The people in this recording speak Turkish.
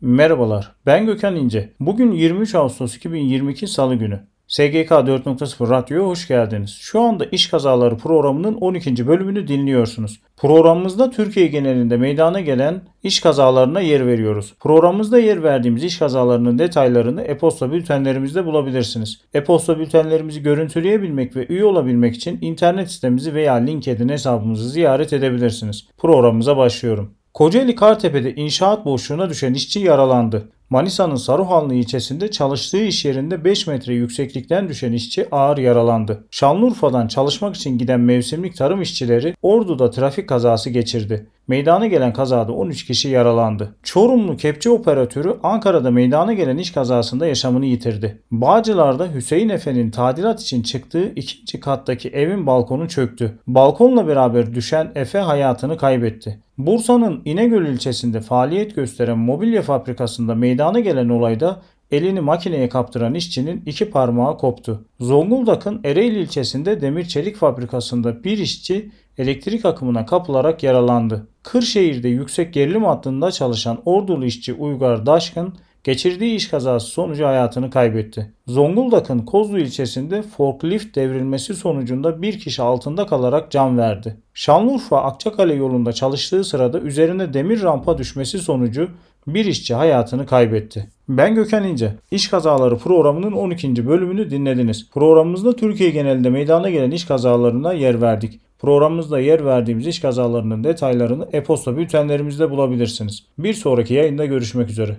Merhabalar, ben Gökhan İnce. Bugün 23 Ağustos 2022 Salı günü. SGK 4.0 Radyo'ya hoş geldiniz. Şu anda iş kazaları programının 12. bölümünü dinliyorsunuz. Programımızda Türkiye genelinde meydana gelen iş kazalarına yer veriyoruz. Programımızda yer verdiğimiz iş kazalarının detaylarını e-posta bültenlerimizde bulabilirsiniz. E-posta bültenlerimizi görüntüleyebilmek ve üye olabilmek için internet sitemizi veya LinkedIn hesabımızı ziyaret edebilirsiniz. Programımıza başlıyorum. Kocaeli Kartepe'de inşaat boşluğuna düşen işçi yaralandı. Manisa'nın Saruhanlı ilçesinde çalıştığı iş yerinde 5 metre yükseklikten düşen işçi ağır yaralandı. Şanlıurfa'dan çalışmak için giden mevsimlik tarım işçileri Ordu'da trafik kazası geçirdi. Meydana gelen kazada 13 kişi yaralandı. Çorumlu kepçe operatörü Ankara'da meydana gelen iş kazasında yaşamını yitirdi. Bağcılar'da Hüseyin Efe'nin tadilat için çıktığı ikinci kattaki evin balkonu çöktü. Balkonla beraber düşen Efe hayatını kaybetti. Bursa'nın İnegöl ilçesinde faaliyet gösteren mobilya fabrikasında meydana gelen olayda elini makineye kaptıran işçinin iki parmağı koptu. Zonguldak'ın Ereğli ilçesinde demir çelik fabrikasında bir işçi elektrik akımına kapılarak yaralandı. Kırşehir'de yüksek gerilim hattında çalışan Ordulu işçi Uygar Daşkın geçirdiği iş kazası sonucu hayatını kaybetti. Zonguldak'ın Kozlu ilçesinde forklift devrilmesi sonucunda bir kişi altında kalarak can verdi. Şanlıurfa Akçakale yolunda çalıştığı sırada üzerine demir rampa düşmesi sonucu bir işçi hayatını kaybetti. Ben Gökhan İnce. İş Kazaları programının 12. bölümünü dinlediniz. Programımızda Türkiye genelinde meydana gelen iş kazalarına yer verdik. Programımızda yer verdiğimiz iş kazalarının detaylarını e-posta bültenlerimizde bulabilirsiniz. Bir sonraki yayında görüşmek üzere.